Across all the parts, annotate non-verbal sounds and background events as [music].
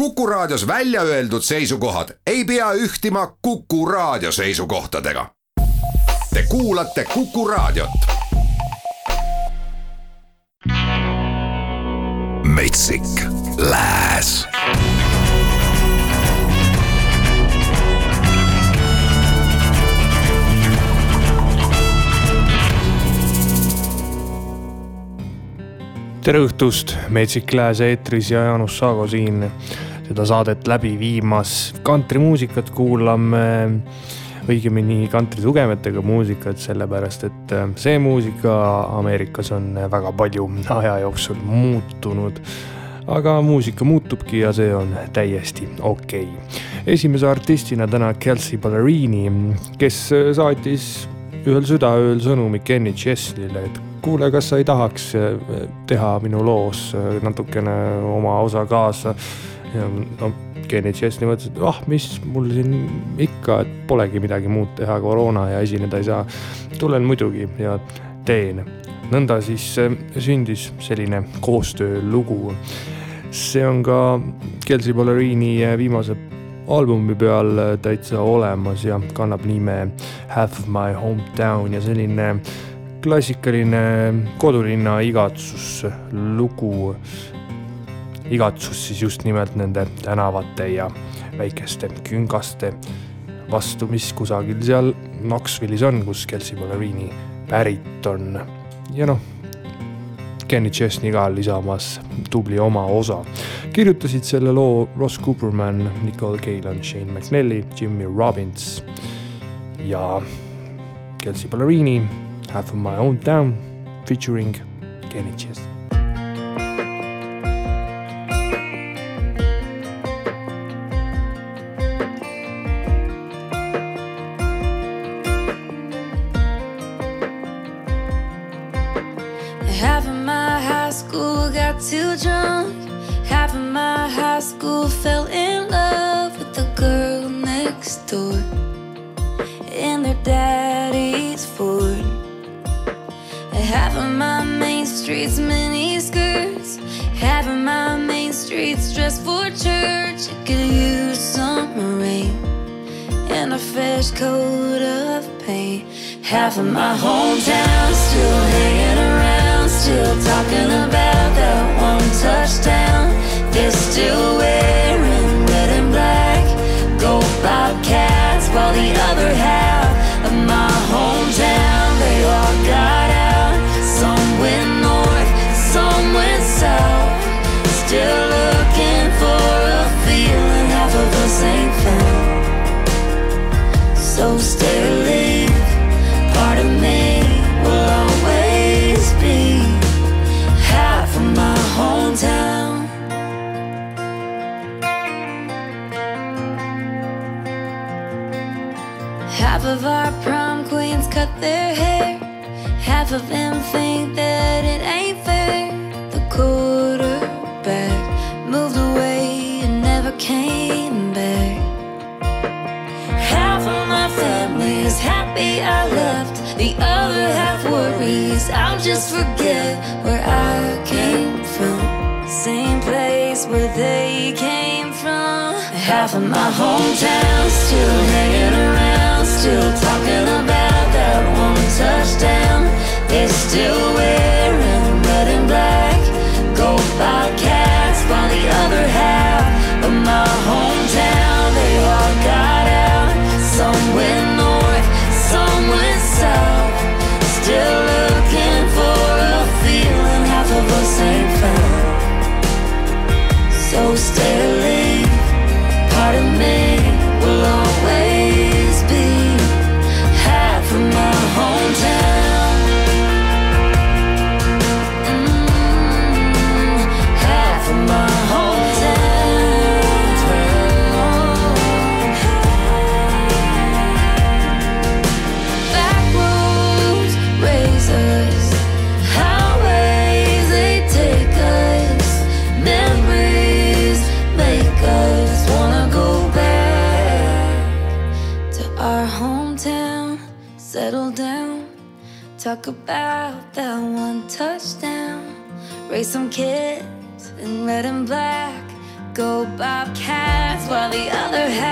Kuku Raadios välja öeldud seisukohad ei pea ühtima Kuku Raadio seisukohtadega. Te kuulate Kuku Raadiot. metsik Lääs tere õhtust, Metsik Lääs eetris ja Jaanus Saago siin seda saadet läbi viimas. kantrimuusikat kuulame, õigemini kantri tugemetega muusikat, sellepärast et äh, see muusika Ameerikas on väga palju aja jooksul muutunud. aga muusika muutubki ja see on täiesti okei okay. esimese artistina täna Kelsey Ballerini, kes saatis ühel südaööl sõnumi Kenny Chesney'le, et kuule, kas sa ei tahaks äh, teha minu loos äh, natukene oma osa kaasa. Ja no Kenny Chesney mõtles, et ah, mis mul siin ikka, et polegi midagi muud teha, koroona ja esineda ei saa. tulen muidugi ja teen. nõnda siis äh, sündis selline koostöölugu. see on ka Kelsey Ballerini viimase albumi peal täitsa olemas ja kannab nime Half my hometown ja selline klassikaline kodulinna igatsuslugu. Igatsus siis just nimelt nende tänavate ja väikeste küngaste vastu, mis kusagil seal Knoxville'is on, kus Kelsey Ballerini pärit on. ja noh, Kenny Chesney ka lisamas tubli oma osa. kirjutasid selle loo Ross Cooperman, Nicole Galen, Shane McNally, Jimmy Robbins ja Kelsey Ballerini Half of My Own Town featuring Kenny Chess. Of my hometown Half of them think that it ain't fair. The quarterback moved away and never came back. Half of my family is happy I left. The other half worries I'll just forget where I came from. Same place where they came from. Half of my hometown still hanging around, still talking about that one touchdown. They're still wearing red and black, go Bobcats, while the other half of my hometown they all got out. Some went north, some went south. Still looking for a feeling half of us ain't found. So stay Raise some kids in red and black. Go Bobcats while the other half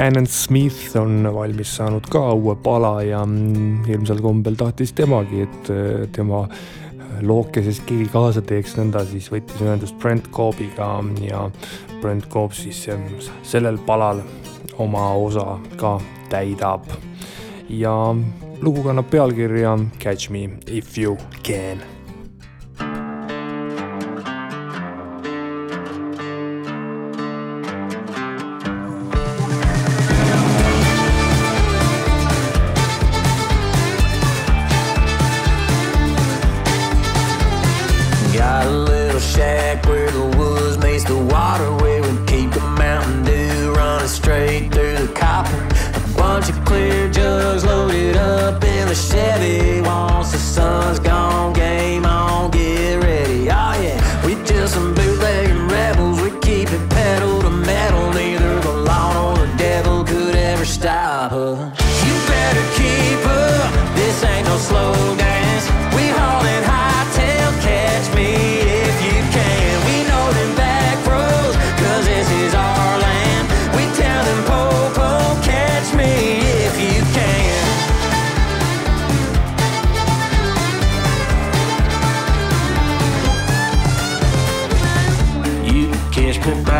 Cannon Smith on valmis saanud ka uue pala ja mm, ilmsel kombel tahtis temagi, et äh, tema äh, lookeses keegi kaasa teeks, nõnda siis võttis ühendust Brent Coobiga ja Brent Coob siis ähm, sellel palal oma osa ka täidab. ja lugu kannab pealkirja Catch me if you can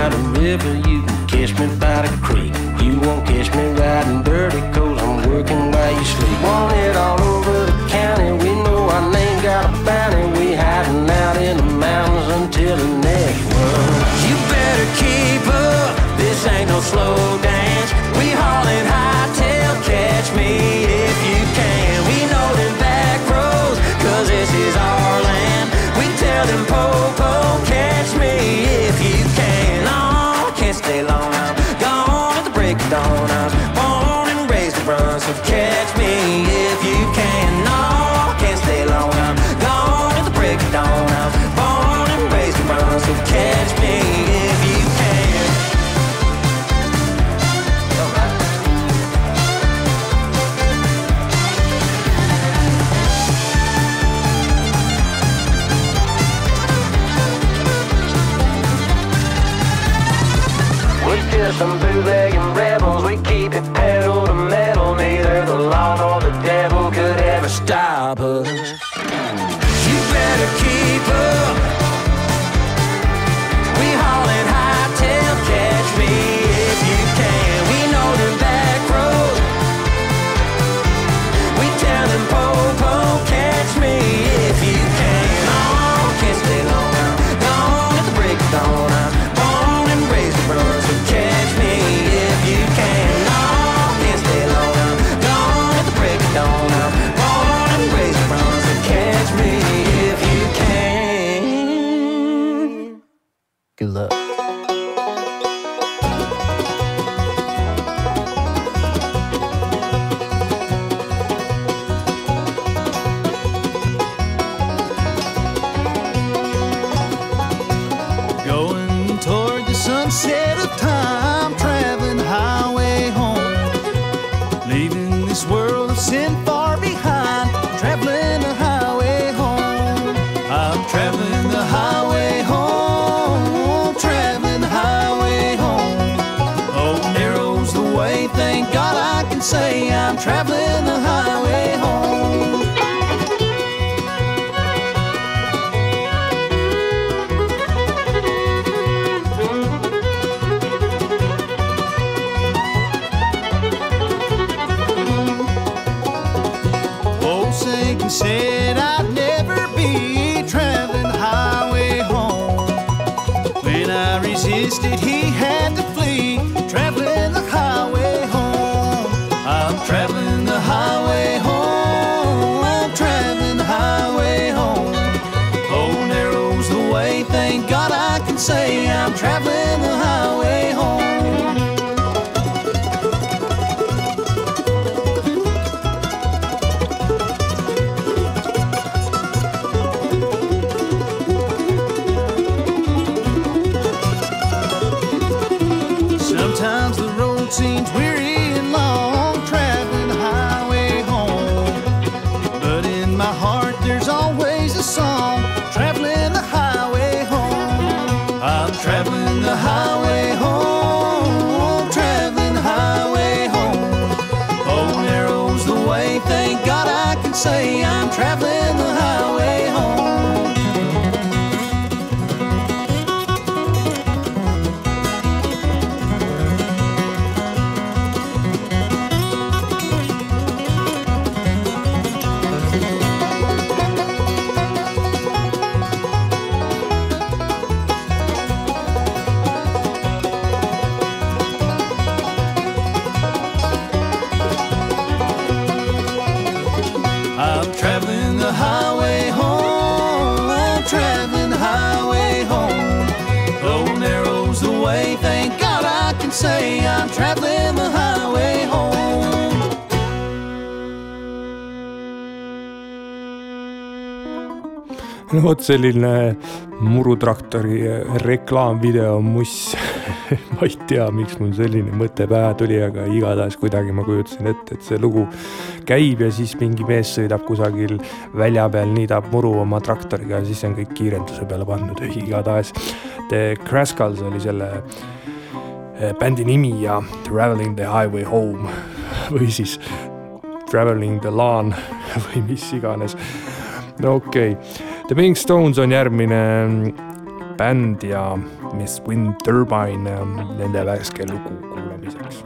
by the river, you can catch me by the creek. some bootleg I'd never be traveling the highway home. When I resisted, he had to flee, traveling the highway home. I'm traveling the highway home. Traveling the highway home. Oh, narrow's the way, thank God I can say I'm traveling. I'm traveling the highway home. I'm traveling the highway home. Oh, narrow's the way. Thank God I can say I'm traveling the highway [laughs] no vot selline murutraktori reklaamvideo muss [laughs] ma ei tea, miks mul selline mõte pähe tuli, aga igatahes kuidagi ma kujutasin ette, et see lugu käib ja siis mingi mees sõidab kusagil välja peal, niidab muru oma traktoriga ja siis on kõik kiirenduse peale pandud, [laughs] igatahes. The Crascals oli selle eh, bändi nimi ja Traveling the highway home või siis Traveling the lawn või mis iganes. No okei okay. The Pink Stones on järgmine mm, bänd ja Miss Wind Turbine on nende värske lugu kuulamiseks.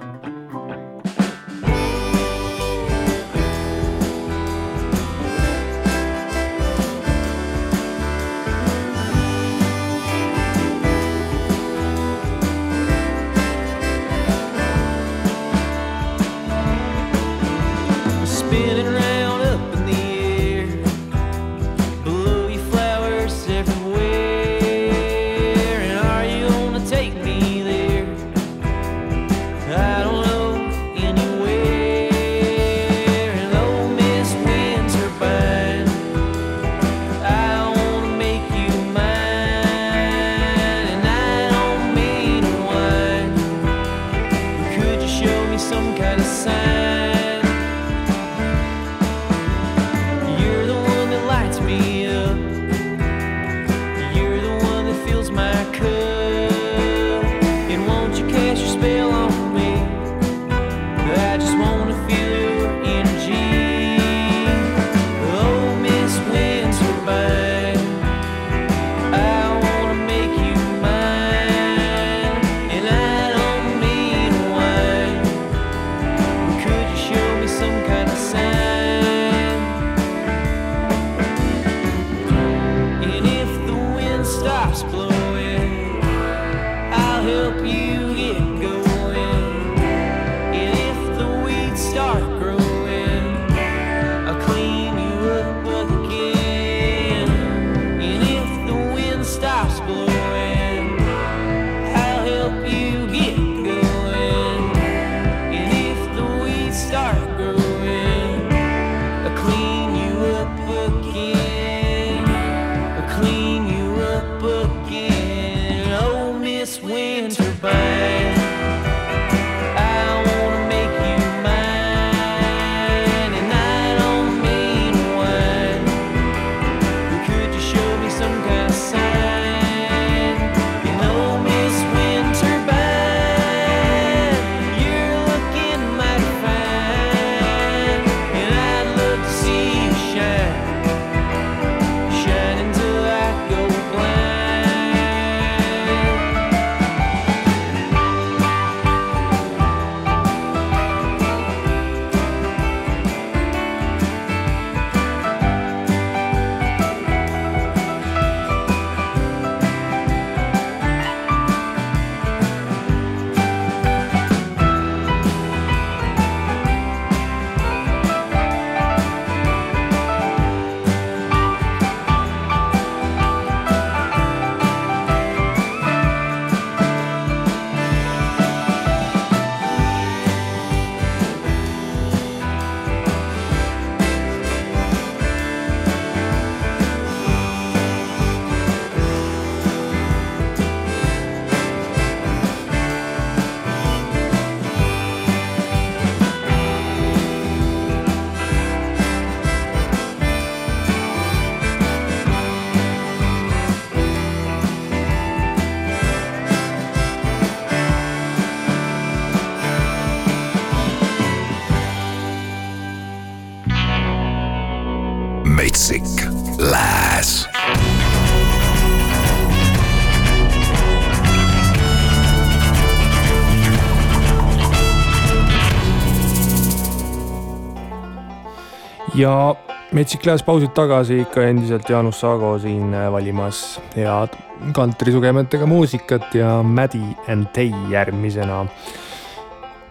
Ja Metsik Lääs pausilt tagasi ikka endiselt Jaanus Saago siin äh, valimas head kantrisugemetega muusikat ja Maddy and Tay järgmisena.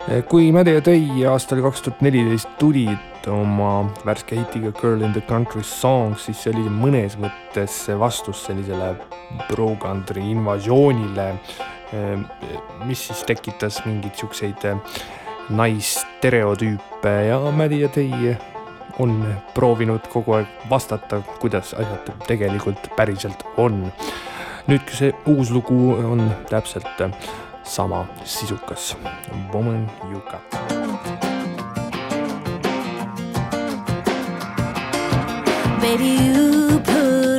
Äh, kui Maddy ja Tay aastal kaks tuhat neliteist tulid oma värske hitiga Girl in the Country Songs, siis see oli mõnes mõttes vastus sellisele pro-country invasioonile, äh, mis siis tekitas mingeid siukseid naisstereotüüpe ja Maddy ja Tay on proovinud kogu aeg vastata, kuidas asjad tegelikult päriselt on. nüüd, see uus lugu on täpselt sama sisukas. Woman you got. Baby, you put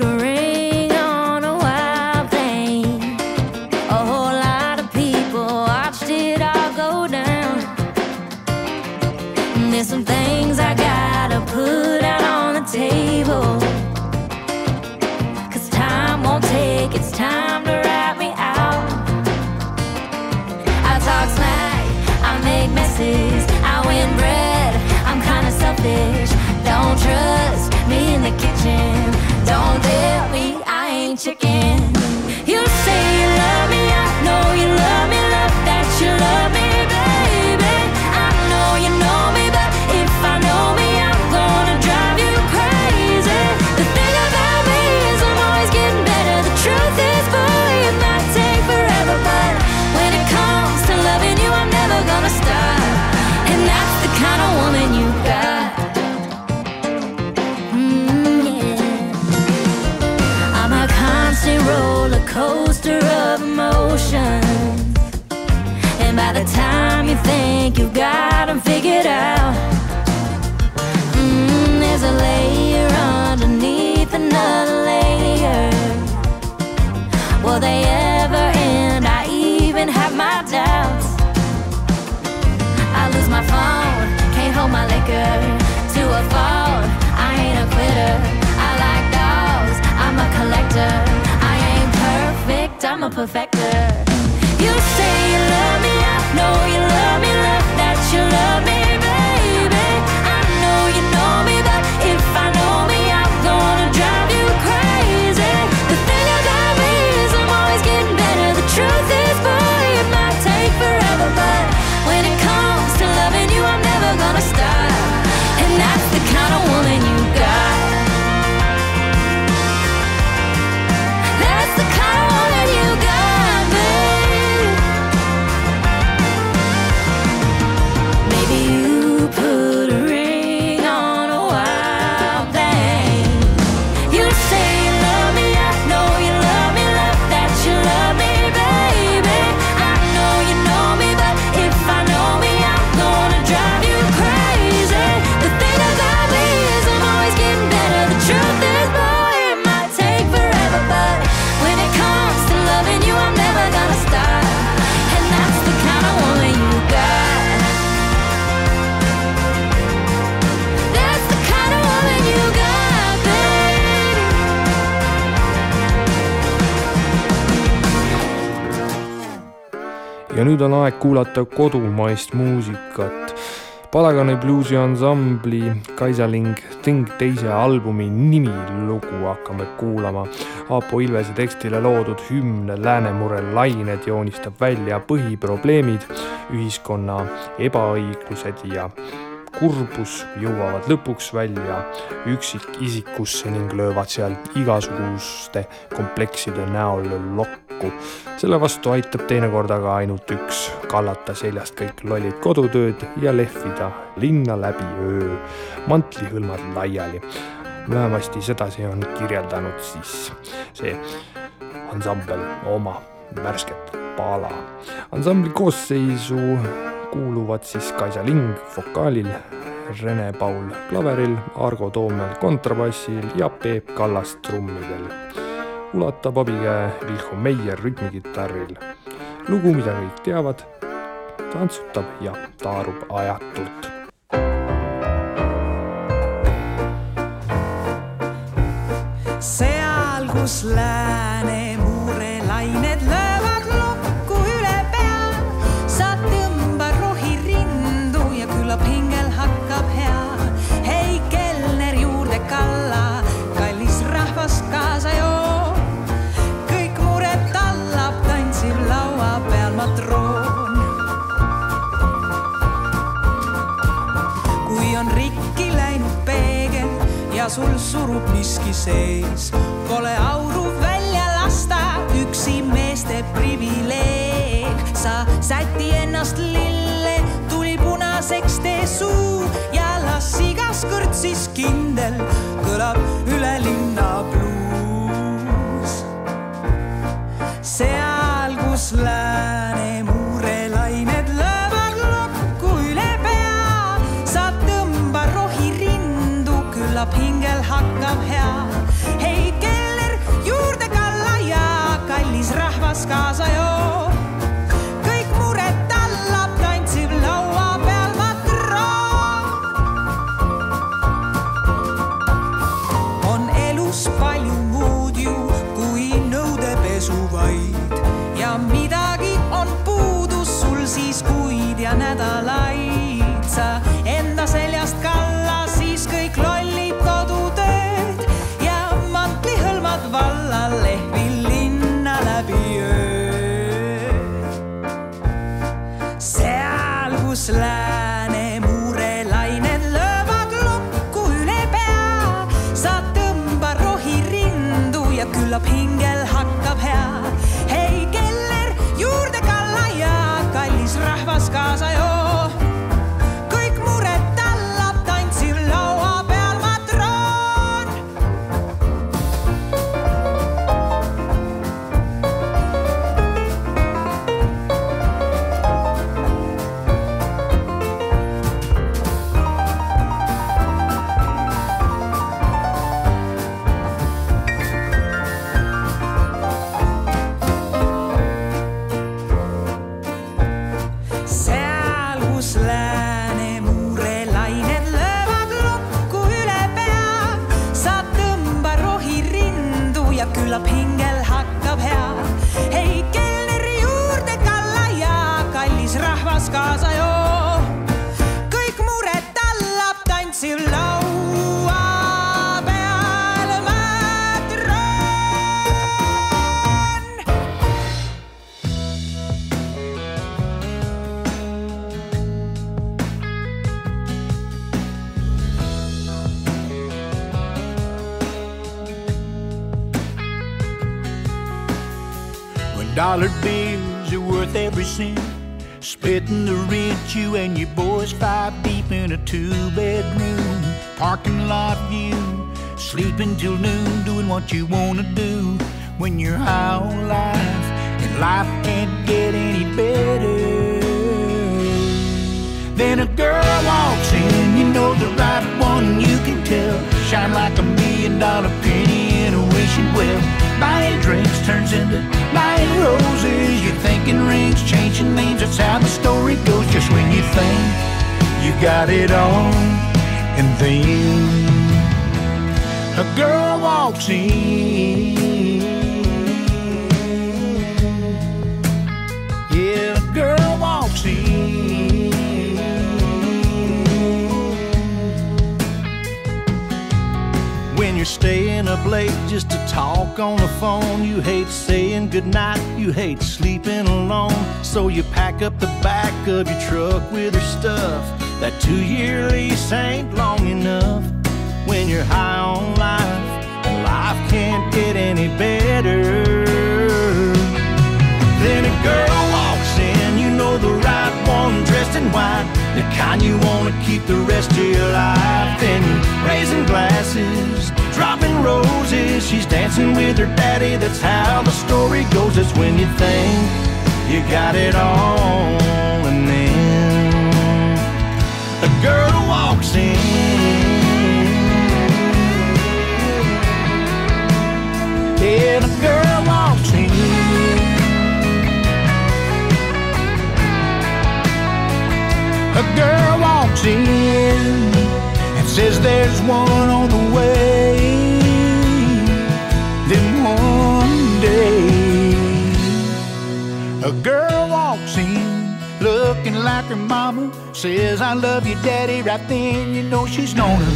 figured out, mm, there's a layer underneath another layer. Will they ever end? I even have my doubts. I lose my phone, can't hold my liquor to a fault. I ain't a quitter. I like dogs, I'm a collector. I ain't perfect, I'm a perfecter. Ja nüüd on aeg kuulata kodumaist muusikat. Padagani bluusi ansambli Kaisaling Ting teise albumi nimilugu hakkame kuulama. Aapo Ilvese tekstile loodud hümn Läänemure lained joonistab välja põhiprobleemid, ühiskonna ebaõiglused ja kurbus jõuavad lõpuks välja üksikisikusse ning löövad seal igasuguste komplekside näol lokku. Selle vastu aitab teinekord aga ainult üks, kallata seljast kõik lollid kodutööd ja lehvida linna läbi öö, mantlihõlmad laiali. vähemasti sedasi on kirjeldanud siis see ansambel oma värsket pala. ansambli koosseisu kuuluvad siis Kaisa Ling vokaalil, Rene Paul klaveril, Argo Toomel kontrabassil ja Peep Kallas trummidel. Ulatab abikäe Vilho Meier rütmikitarril. lugu, mida kõik teavad, tantsutab ja taarub ajatult seal, kus lääne surub miski sees, pole auru välja lasta, üksi meeste privileeg. sa säti ennast lille, tuli punaseks tee suu ja las igas kõrtsis kindel dollar bills are worth every cent, splitting the rent, you and your boys five deep in a two bedroom parking lot view, sleeping till noon, doing what you wanna do when you're high on life, and life can't get any better. Then a girl walks in, you know the right one, you can tell. Shine like a million dollar penny in a wishing well. Buying drinks turns into buying roses. You're thinking rings, changing names, that's how the story goes. Just when you think you got it all, and then a girl walks in. You're staying up late just to talk on the phone, you hate saying goodnight, you hate sleeping alone. So you pack up the back of your truck with her stuff. That two year lease ain't long enough when you're high on life, and life can't get any better. Then a girl walks in, you know the right one, dressed in white, the kind you wanna keep the rest of your life. Her daddy, that's how the story goes. It's when you think you got it all, and then a girl walks in. Yeah, a girl walks in. A girl walks in and says there's one on the way. A girl walks in looking like her mama. Says, I love you, daddy. Right then, you know she's gonna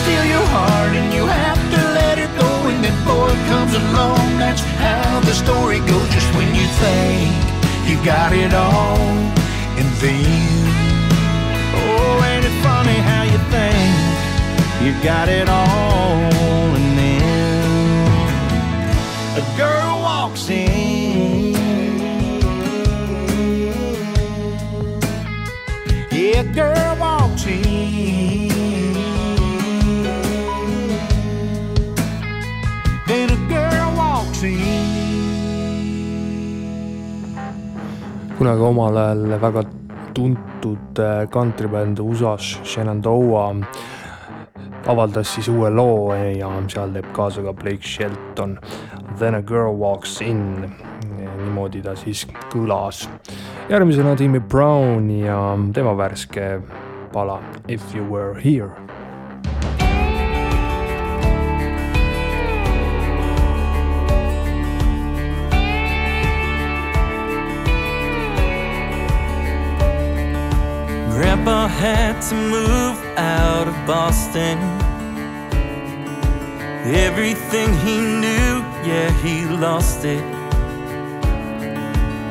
steal your heart and you have to let her go. And then boy comes along. That's how the story goes. Just when you think you've got it all. And then, oh, ain't it funny how you think you've got it all. And then a girl walks in. Kunagi omal ajal väga tuntud äh, kantribänd USA-s Shenandoah avaldas siis uue loo ja seal teeb kaasa ka Blake Shelton. Then a girl walks in, niimoodi ta siis kõlas. järgmisena Timmy Brown ja tema värske pala If you were here Grandpa had to move out of Boston. Everything he knew, yeah, he lost it.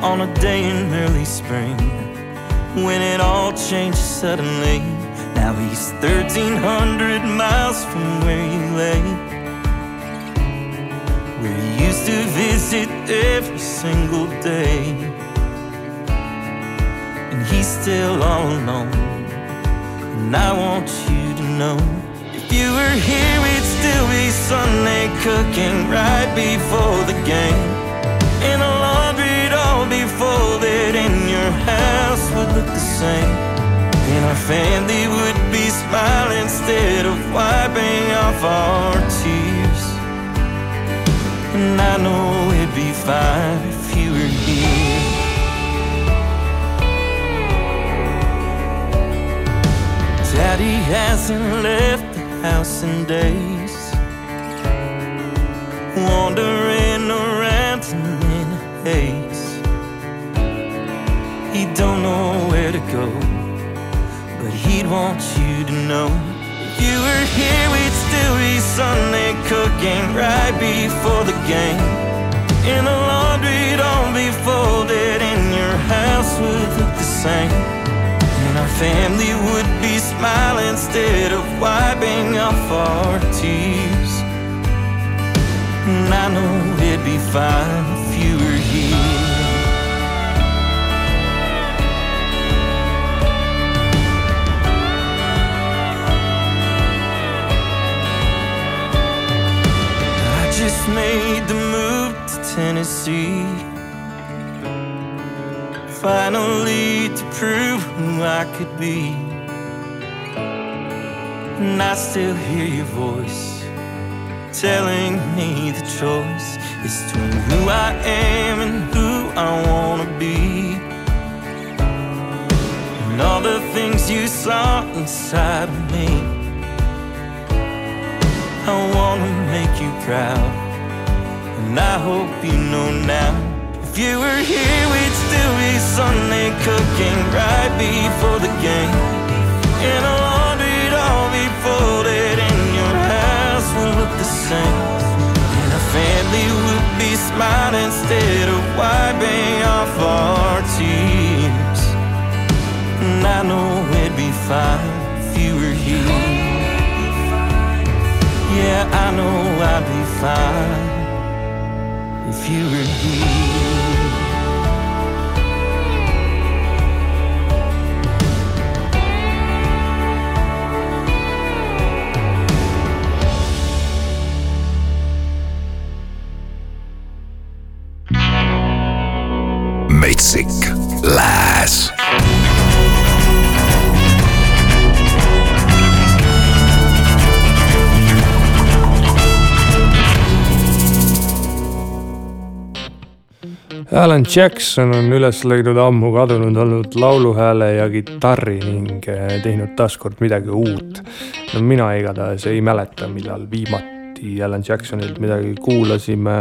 On a day in early spring, when it all changed suddenly. Now he's 1,300 miles from where you lay. Where he used to visit every single day and he's still all alone. And I want you to know if you were here, we'd still be Sunday cooking right before the game. And the laundry'd all be folded, and your house would look the same. And our family would be smiling instead of wiping off our tears. And I know it'd be fine if you were here. Daddy hasn't left the house in days. Wandering around in haze. He don't know where to go, but he'd want you to know. If you were here, we'd still be Sunday cooking right before the game. And the laundry'd all be folded, and your house would look the same. Family would be smiling instead of wiping off our tears. And I know it'd be fine if you were here. I just made the move to Tennessee. Finally, to prove who I could be. And I still hear your voice telling me the choice is between who I am and who I wanna be. And all the things you saw inside of me. I wanna make you proud. And I hope you know now. If you were here, we'd still be Sunday cooking right before the game. And the laundry'd all be folded, and your house would look the same. And our family would be smiling instead of wiping off our tears. And I know it'd be fine if you were here. Yeah, I know I'd be fine if you were here. Alan Jackson on üles leidnud ammu kadunud olnud lauluhääle ja kitarri ning eh, teinud taaskord midagi uut. no mina igatahes ei mäleta, millal viimati Alan Jacksonilt midagi kuulasime.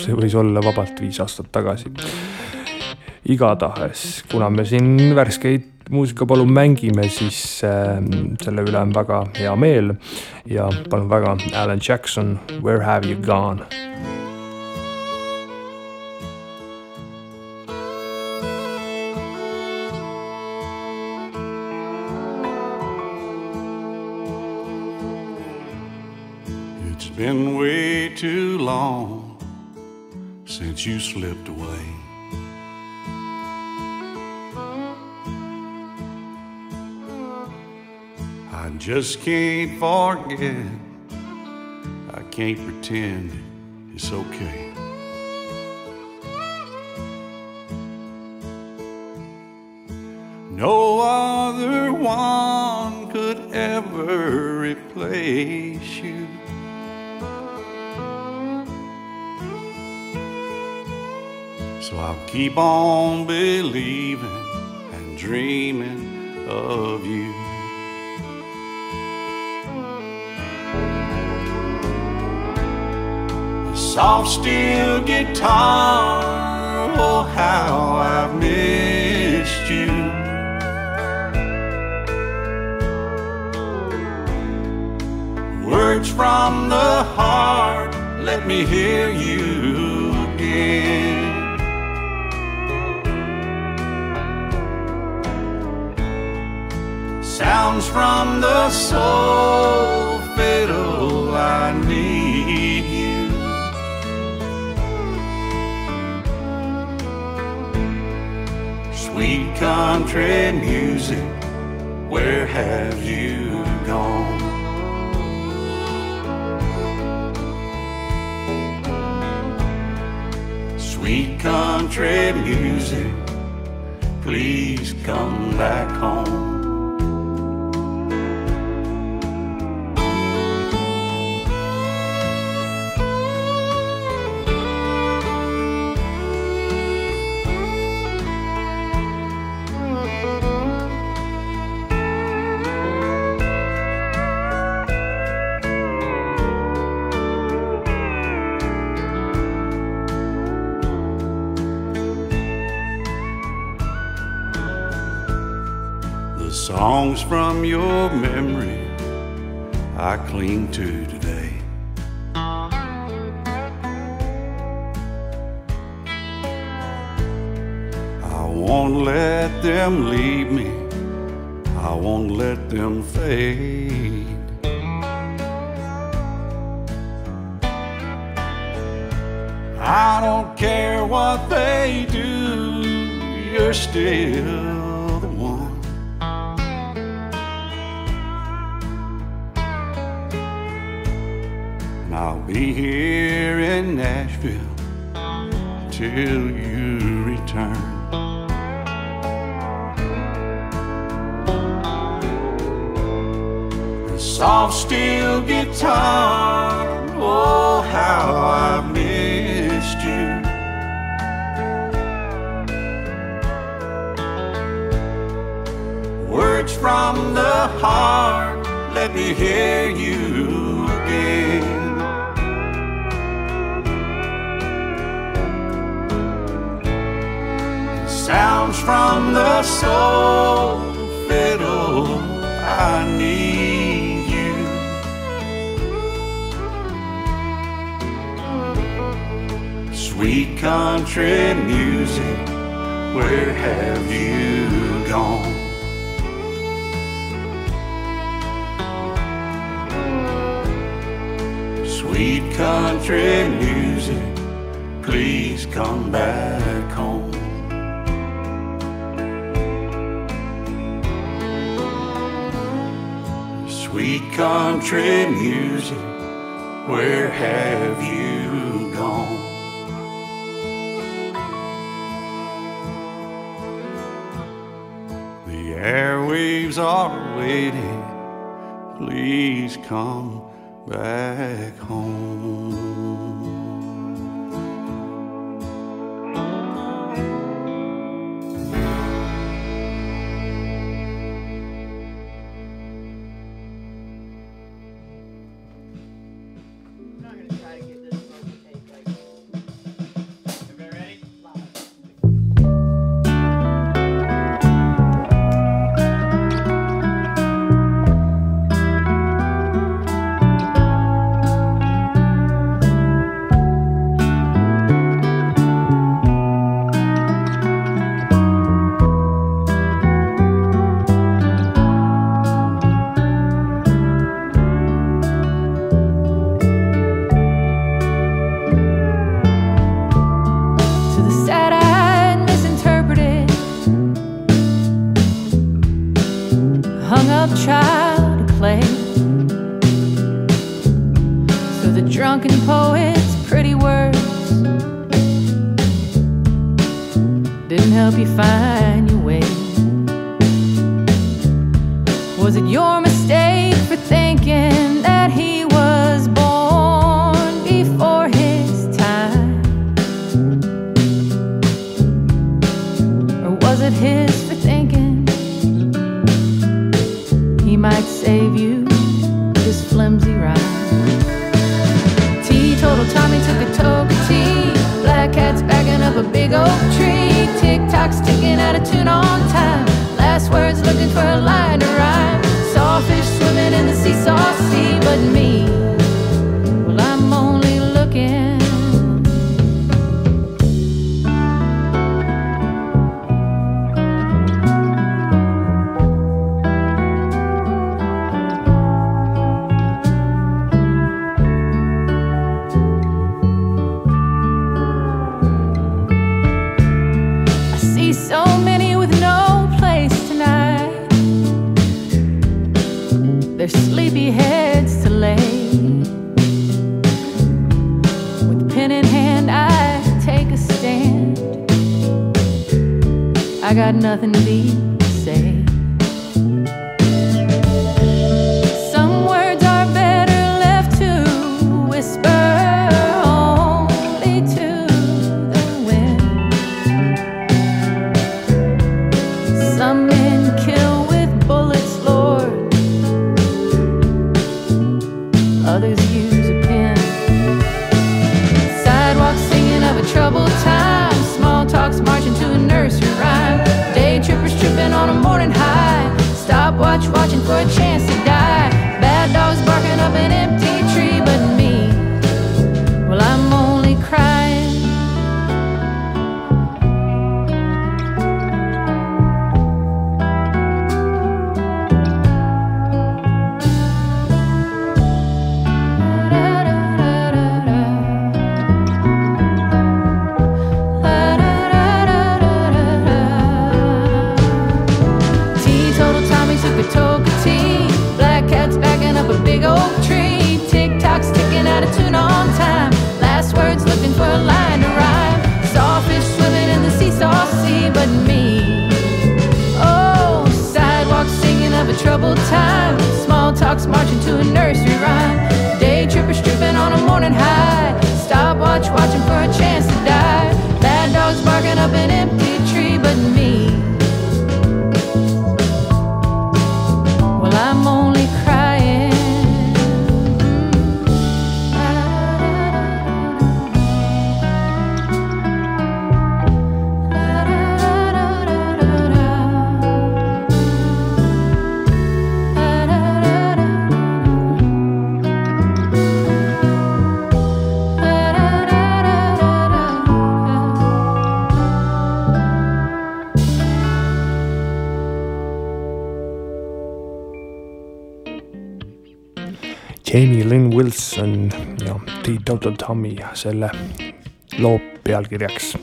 see võis olla vabalt viis aastat tagasi. igatahes, kuna me siin värskeid muusikapalun mängime, siis äh, selle üle on väga hea meel ja palun väga, Alan Jackson, Where have you gone? Been way too long since you slipped away. I just can't forget. I can't pretend it's okay. No other one could ever replace you. So I'll keep on believing and dreaming of you. Soft steel guitar, oh how I've missed you. Words from the heart, let me hear you again. Sounds from the soul, fiddle, I need you. Sweet country music, where have you gone? Sweet country music, please come back home. From your memory I cling to today. I won't let them leave me. I won't let them fade. I don't care what they do, you're still be here in Nashville till you return. Soft steel guitar, oh, how I've missed you. Words from the heart, let me hear you Sounds from the soul, fiddle, I need you. Sweet country music, where have you gone? Sweet country music, please come back country music, where have you gone? The airwaves are waiting. Please come back home. be fine. I got nothing to be. Hami selle loo pealkirjaks.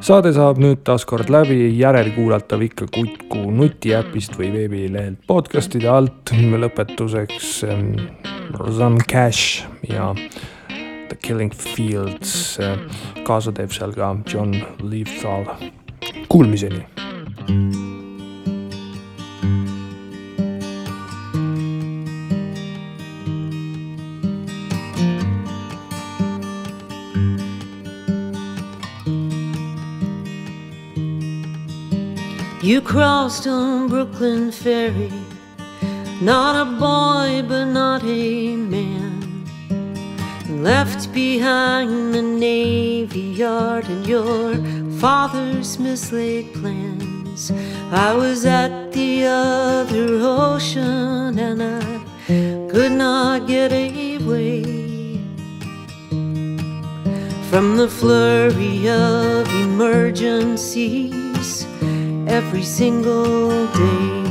saade saab nüüd taaskord läbi, järelkuulatav ikka Kutku nutiäpist või veebilehelt podcast'ide alt. lõpetuseks ähm, Rosanne Cash ja The Killing Fields, äh, kaasa teeb seal ka John Lethal. Kuulmiseni. You crossed on Brooklyn Ferry, not a boy but not a man. Left behind the Navy Yard and your father's mislaid plans. I was at the other ocean and I could not get away from the flurry of emergency every single day.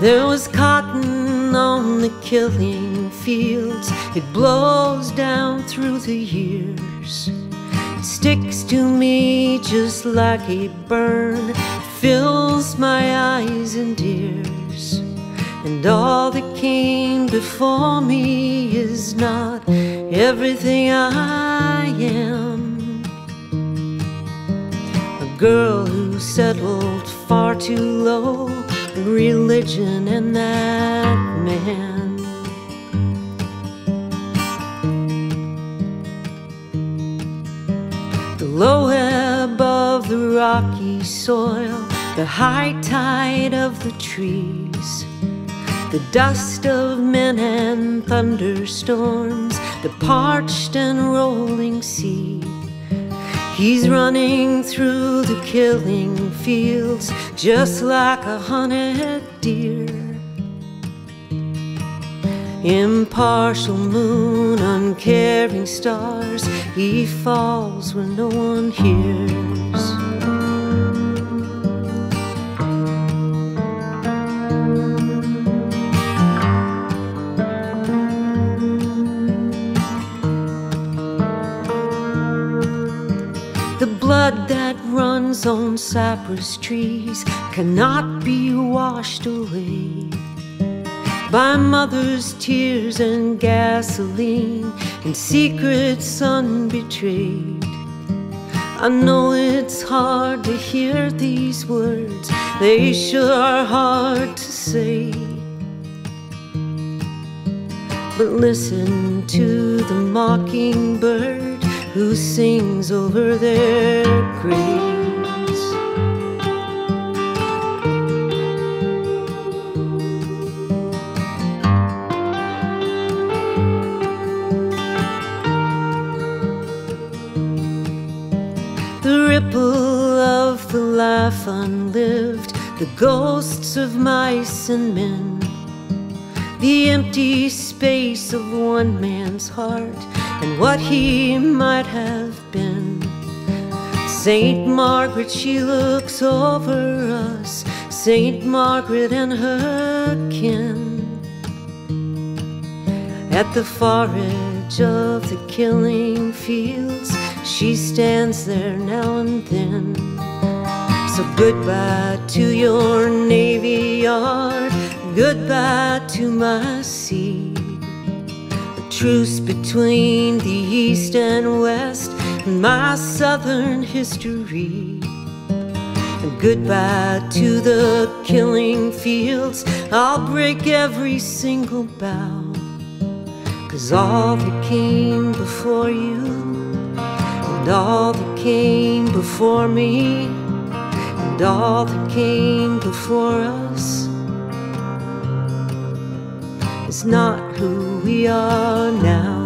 There was cotton on the killing fields, it blows down through the years. It sticks to me just like a burn, it fills my eyes and ears. And all that came before me is not everything I am. A girl who settled far too low religion and that man. The low ebb of the rocky soil, the high tide of the trees, the dust of men and thunderstorms, the parched and rolling sea. He's running through the killing fields just like a hunted deer. Impartial moon, uncaring stars, he falls when no one hears. Blood that runs on cypress trees cannot be washed away by mother's tears and gasoline and secrets unbetrayed. I know it's hard to hear these words, they sure are hard to say. But listen to the mockingbird who sings over their graves. The ripple of the life unlived, the ghosts of mice and men, the empty space of one man's heart and what he might have been. Saint Margaret, she looks over us, Saint Margaret and her kin. At the far edge of the killing fields, she stands there now and then. So goodbye to your navy yard, goodbye to my sea. Truce between the east and west and my southern history. And goodbye to the killing fields, I'll break every single bough. Cause all that came before you, and all that came before me, and all that came before us is not who we are now.